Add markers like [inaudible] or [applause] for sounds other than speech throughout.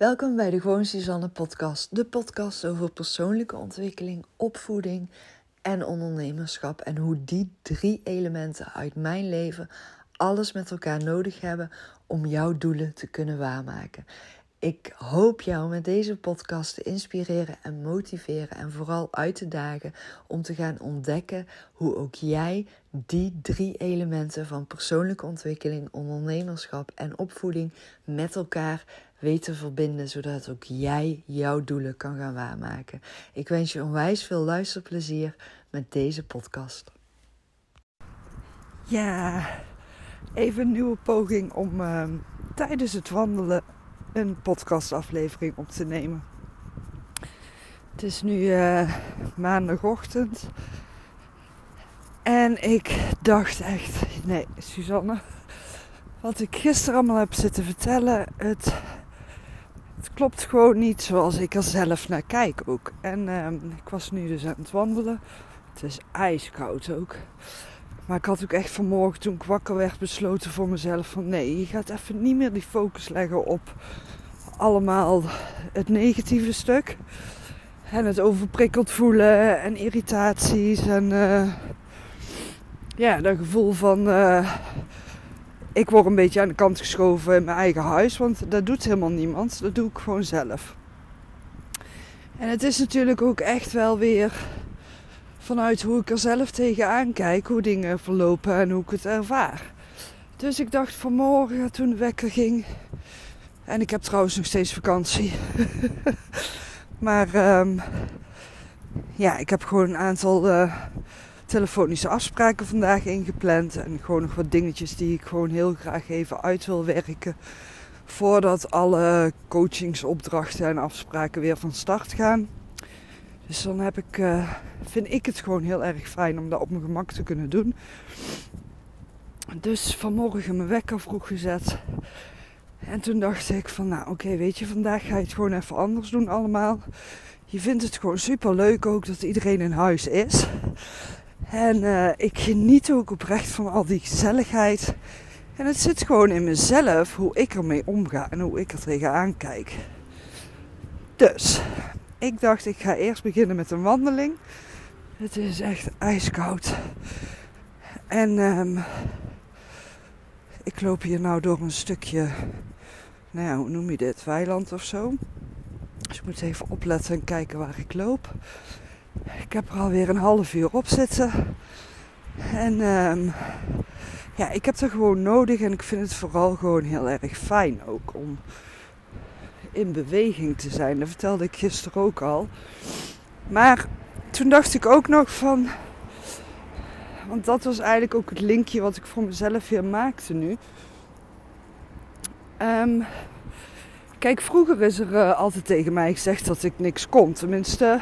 Welkom bij de Gewoon Suzanne podcast. De podcast over persoonlijke ontwikkeling, opvoeding en ondernemerschap. En hoe die drie elementen uit mijn leven alles met elkaar nodig hebben om jouw doelen te kunnen waarmaken. Ik hoop jou met deze podcast te inspireren en motiveren en vooral uit te dagen om te gaan ontdekken hoe ook jij die drie elementen van persoonlijke ontwikkeling, ondernemerschap en opvoeding met elkaar weet te verbinden, zodat ook jij jouw doelen kan gaan waarmaken. Ik wens je onwijs veel luisterplezier met deze podcast. Ja, even een nieuwe poging om uh, tijdens het wandelen een podcastaflevering op te nemen. Het is nu uh, maandagochtend. En ik dacht echt, nee, Suzanne, wat ik gisteren allemaal heb zitten vertellen, het, het klopt gewoon niet zoals ik er zelf naar kijk ook. En uh, ik was nu dus aan het wandelen. Het is ijskoud ook. Maar ik had ook echt vanmorgen toen ik wakker werd besloten voor mezelf van nee, je gaat even niet meer die focus leggen op allemaal het negatieve stuk. En het overprikkeld voelen en irritaties en uh, ja, dat gevoel van uh, ik word een beetje aan de kant geschoven in mijn eigen huis, want dat doet helemaal niemand. Dat doe ik gewoon zelf. En het is natuurlijk ook echt wel weer vanuit hoe ik er zelf tegenaan kijk, hoe dingen verlopen en hoe ik het ervaar. Dus ik dacht vanmorgen toen de wekker ging. En ik heb trouwens nog steeds vakantie. [laughs] maar um, ja, ik heb gewoon een aantal uh, telefonische afspraken vandaag ingepland. En gewoon nog wat dingetjes die ik gewoon heel graag even uit wil werken. Voordat alle coachingsopdrachten en afspraken weer van start gaan. Dus dan heb ik, uh, vind ik het gewoon heel erg fijn om dat op mijn gemak te kunnen doen. Dus vanmorgen mijn wekker vroeg gezet. En toen dacht ik van nou oké, weet je, vandaag ga je het gewoon even anders doen allemaal. Je vindt het gewoon super leuk ook dat iedereen in huis is. En uh, ik geniet ook oprecht van al die gezelligheid. En het zit gewoon in mezelf hoe ik ermee omga en hoe ik er tegenaan kijk. Dus, ik dacht ik ga eerst beginnen met een wandeling. Het is echt ijskoud. En um, ik loop hier nou door een stukje, nou ja, hoe noem je dit, weiland of zo. Dus ik moet even opletten en kijken waar ik loop. Ik heb er alweer een half uur op zitten. En um, ja, ik heb er gewoon nodig en ik vind het vooral gewoon heel erg fijn ook om in beweging te zijn. Dat vertelde ik gisteren ook al. Maar toen dacht ik ook nog van. Want dat was eigenlijk ook het linkje wat ik voor mezelf weer maakte nu. Um, kijk, vroeger is er uh, altijd tegen mij gezegd dat ik niks kon. Tenminste,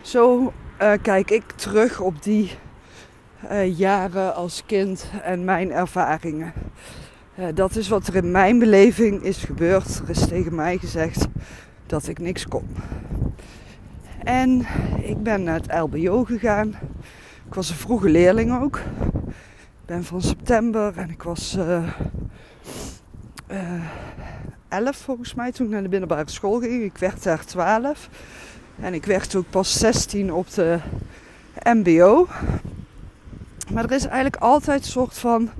zo uh, kijk ik terug op die uh, jaren als kind en mijn ervaringen. Uh, dat is wat er in mijn beleving is gebeurd. Er is tegen mij gezegd dat ik niks kon. En ik ben naar het LBO gegaan. Ik was een vroege leerling ook. Ik ben van september en ik was uh, uh, 11 volgens mij toen ik naar de middelbare school ging. Ik werd daar 12. En ik werd ook pas 16 op de MBO. Maar er is eigenlijk altijd een soort van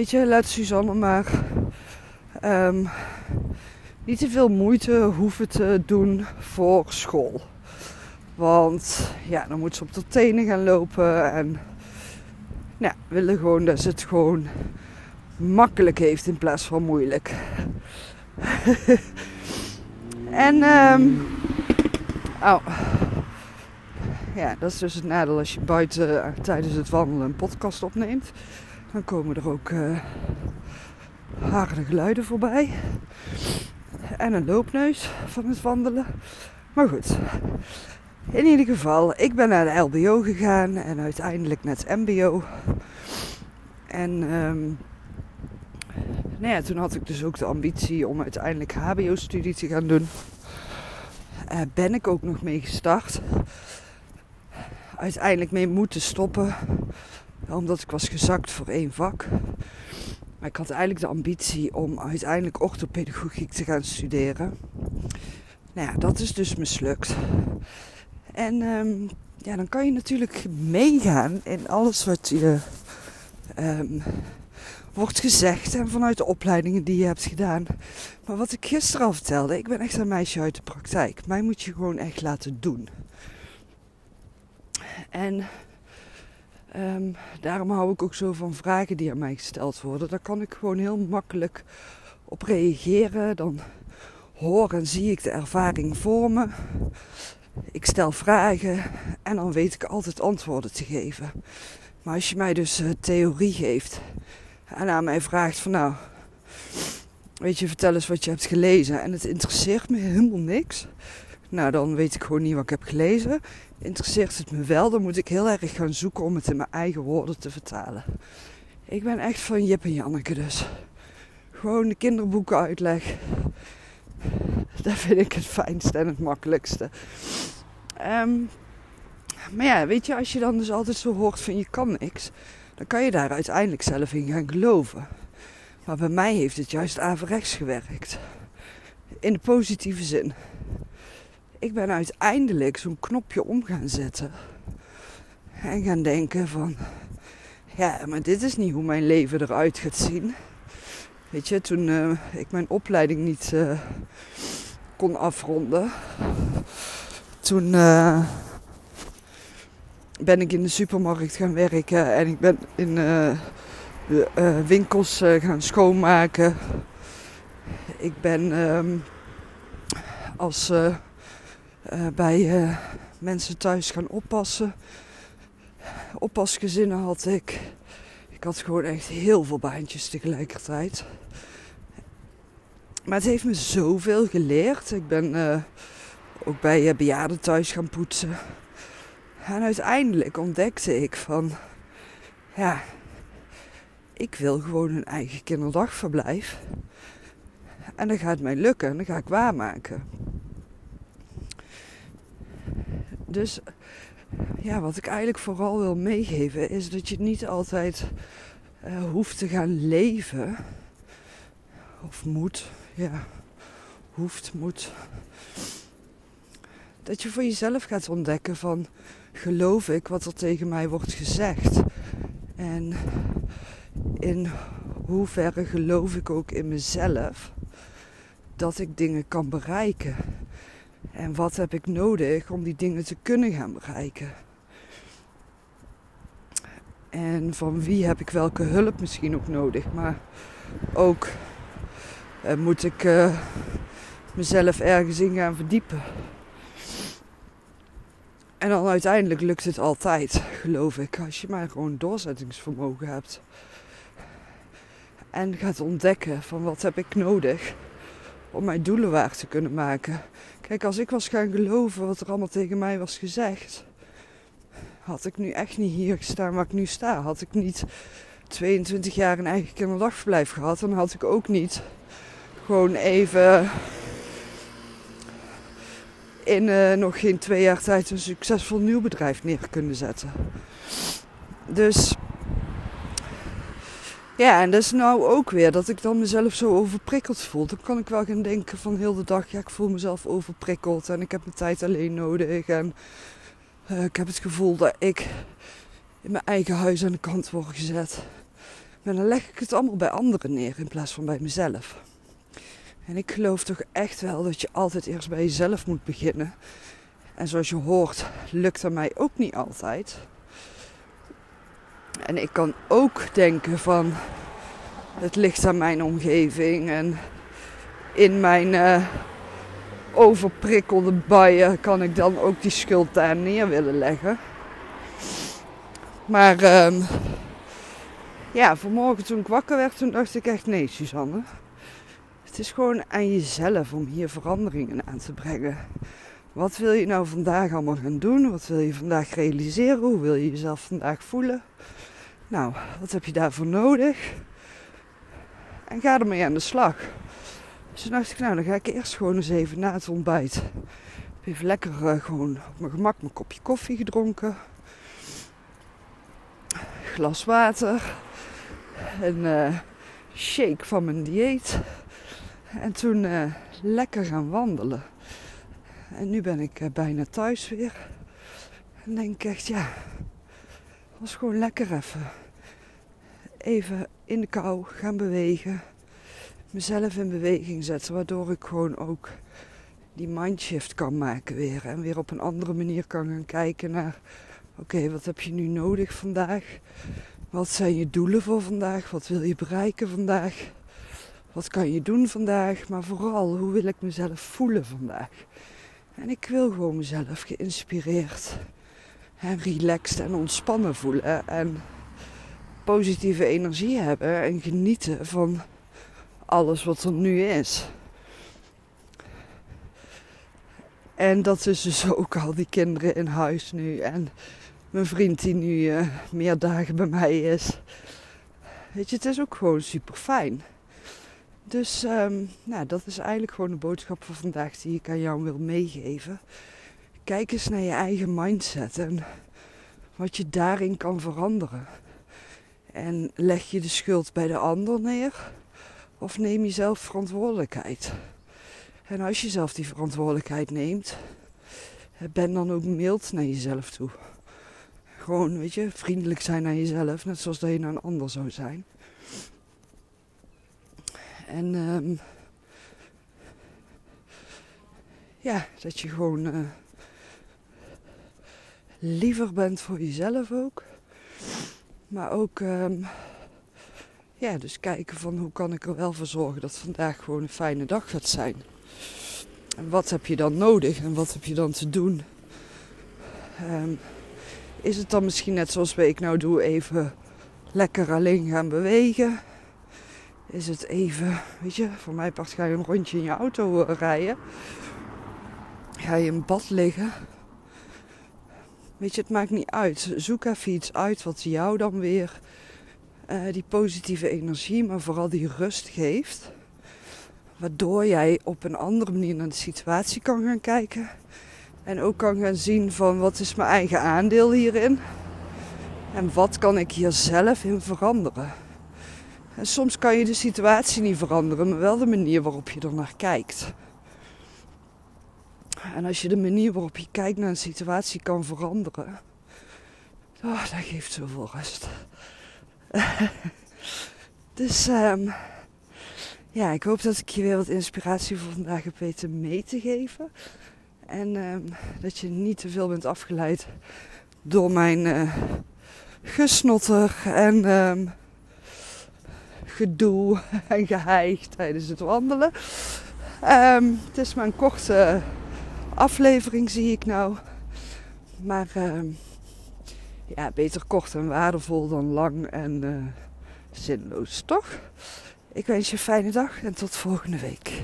Weet je, laat Suzanne maar um, niet te veel moeite hoeven te doen voor school. Want ja, dan moet ze op de tenen gaan lopen. En nou, willen gewoon dat ze het gewoon makkelijk heeft in plaats van moeilijk. [laughs] en um, oh. ja, dat is dus het nadeel als je buiten tijdens het wandelen een podcast opneemt. Dan komen er ook uh, harde geluiden voorbij. En een loopneus van het wandelen. Maar goed. In ieder geval, ik ben naar de LBO gegaan en uiteindelijk naar het MBO. En um, nou ja, toen had ik dus ook de ambitie om uiteindelijk HBO-studie te gaan doen. Uh, ben ik ook nog mee gestart. Uiteindelijk mee moeten stoppen omdat ik was gezakt voor één vak. Maar ik had eigenlijk de ambitie om uiteindelijk orthopedagogiek te gaan studeren. Nou ja, dat is dus mislukt. En ehm, ja, dan kan je natuurlijk meegaan in alles wat je um, wordt gezegd en vanuit de opleidingen die je hebt gedaan. Maar wat ik gisteren al vertelde, ik ben echt een meisje uit de praktijk. Mij moet je gewoon echt laten doen. En um, daarom hou ik ook zo van vragen die aan mij gesteld worden. Daar kan ik gewoon heel makkelijk op reageren. Dan hoor en zie ik de ervaring voor me. Ik stel vragen en dan weet ik altijd antwoorden te geven. Maar als je mij dus uh, theorie geeft en aan mij vraagt van nou, weet je, vertel eens wat je hebt gelezen en het interesseert me helemaal niks. Nou, dan weet ik gewoon niet wat ik heb gelezen. Interesseert het me wel, dan moet ik heel erg gaan zoeken om het in mijn eigen woorden te vertalen. Ik ben echt van Jip en Janneke dus. Gewoon de kinderboeken uitleg. Dat vind ik het fijnste en het makkelijkste. Um, maar ja, weet je, als je dan dus altijd zo hoort van je kan niks, dan kan je daar uiteindelijk zelf in gaan geloven. Maar bij mij heeft het juist averechts gewerkt. In de positieve zin. Ik ben uiteindelijk zo'n knopje om gaan zetten. En gaan denken van, ja, maar dit is niet hoe mijn leven eruit gaat zien. Weet je, toen uh, ik mijn opleiding niet uh, kon afronden, toen uh, ben ik in de supermarkt gaan werken en ik ben in winkels gaan schoonmaken. Ik ben ehm, als bij mensen thuis gaan oppassen. Oppasgezinnen had ik. Ik had gewoon echt heel veel baantjes tegelijkertijd. Maar het heeft me zoveel geleerd. Ik ben uh, ook bij bejaarden thuis gaan poetsen. En uiteindelijk ontdekte ik van, ja, ik wil gewoon een eigen kinderdagverblijf. En dat gaat mij lukken en ga ik waarmaken. Dus ja, wat ik eigenlijk vooral wil meegeven is dat je niet altijd uh, hoeft te gaan leven. Of moet, ja, hoeft, moet. Dat je voor jezelf gaat ontdekken van geloof ik wat er tegen mij wordt gezegd. En in hoeverre geloof ik ook in mezelf dat ik dingen kan bereiken. En wat heb ik nodig om die dingen te kunnen gaan bereiken? En van wie heb ik welke hulp misschien ook nodig? Maar ook uh, moet ik uh, mezelf ergens in gaan verdiepen. En dan uiteindelijk lukt het altijd, geloof ik, als je maar gewoon doorzettingsvermogen hebt. En gaat ontdekken van wat heb ik nodig om mijn doelen waar te kunnen maken. Kijk, als ik was gaan geloven wat er allemaal tegen mij was gezegd, had ik nu echt niet hier gestaan waar ik nu sta. Had ik niet 22 jaar een eigen kinderdagverblijf gehad, dan had ik ook niet gewoon even in uh, nog geen twee jaar tijd een succesvol nieuw bedrijf neer kunnen zetten. Dus ja, en dat is nou ook weer dat ik dan mezelf zo overprikkeld voel. Dan kan ik wel gaan denken van heel de dag, ja, ik voel mezelf overprikkeld en ik heb mijn tijd alleen nodig. En uh, ik heb het gevoel dat ik in mijn eigen huis aan de kant word gezet. Maar dan leg ik het allemaal bij anderen neer in plaats van bij mezelf. En ik geloof toch echt wel dat je altijd eerst bij jezelf moet beginnen. En zoals je hoort, lukt dat mij ook niet altijd. En ik kan ook denken van het ligt aan mijn omgeving en in mijn uh, overprikkelde buien kan ik dan ook die schuld daar neer willen leggen. Maar um, ja, vanmorgen toen ik wakker werd, toen dacht ik echt nee, Suzanne. Het is gewoon aan jezelf om hier veranderingen aan te brengen. Wat wil je nou vandaag allemaal gaan doen? Wat wil je vandaag realiseren? Hoe wil je jezelf vandaag voelen? Nou, wat heb je daarvoor nodig? En ga ermee aan de slag. Dus toen dacht ik, nou, dan ga ik eerst gewoon eens even na het ontbijt. Even lekker uh, gewoon op mijn gemak mijn kopje koffie gedronken. Glas water. Een uh, shake van mijn dieet. En toen uh, lekker gaan wandelen. En nu ben ik bijna thuis weer. En denk ik echt, ja, was gewoon lekker even. Even in de kou gaan bewegen. Mezelf in beweging zetten, waardoor ik gewoon ook die mindshift kan maken weer. En weer op een andere manier kan gaan kijken naar, oké, wat heb je nu nodig vandaag? Wat zijn je doelen voor vandaag? Wat wil je bereiken vandaag? Wat kan je doen vandaag? Maar vooral, hoe wil ik mezelf voelen vandaag? En ik wil gewoon mezelf geïnspireerd en relaxed en ontspannen voelen. En positieve energie hebben en genieten van alles wat er nu is. En dat is dus ook al die kinderen in huis nu. En mijn vriend die nu uh, meer dagen bij mij is. Weet je, het is ook gewoon super fijn. Dus um, nou, dat is eigenlijk gewoon de boodschap voor vandaag die ik aan jou wil meegeven. Kijk eens naar je eigen mindset en wat je daarin kan veranderen. En leg je de schuld bij de ander neer of neem je zelf verantwoordelijkheid? En als je zelf die verantwoordelijkheid neemt, ben dan ook mild naar jezelf toe. Gewoon, weet je, vriendelijk zijn naar jezelf, net zoals dat je naar een ander zou zijn. En um, ja, dat je gewoon uh, liever bent voor jezelf ook. Maar ook, um, ja, dus kijken van hoe kan ik er wel voor zorgen dat vandaag gewoon een fijne dag gaat zijn. Wat heb je dan nodig en wat heb je dan te doen? Um, is het dan misschien net zoals ik nou doe, even lekker alleen gaan bewegen? Is het even, weet je, voor mij part ga je een rondje in je auto uh, rijden. Ga je in bad liggen. Weet je, het maakt niet uit. Zoek even iets uit wat jou dan weer uh, die positieve energie, maar vooral die rust geeft. Waardoor jij op een andere manier naar de situatie kan gaan kijken. En ook kan gaan zien van wat is mijn eigen aandeel hierin. En wat kan ik hier zelf in veranderen. En soms kan je de situatie niet veranderen, maar wel de manier waarop je er naar kijkt. En als je de manier waarop je kijkt naar een situatie kan veranderen, oh, dat geeft zoveel rust. [laughs] dus um, ja, ik hoop dat ik je weer wat inspiratie voor vandaag heb weten mee te geven. En um, dat je niet te veel bent afgeleid door mijn uh, gesnotter en um, gedoe [laughs] en geheig tijdens het wandelen. Het is maar een korte aflevering, zie ik nou. Maar ja, beter kort en waardevol dan lang en uh, zinloos, toch? Ik wens je een fijne dag en tot volgende week.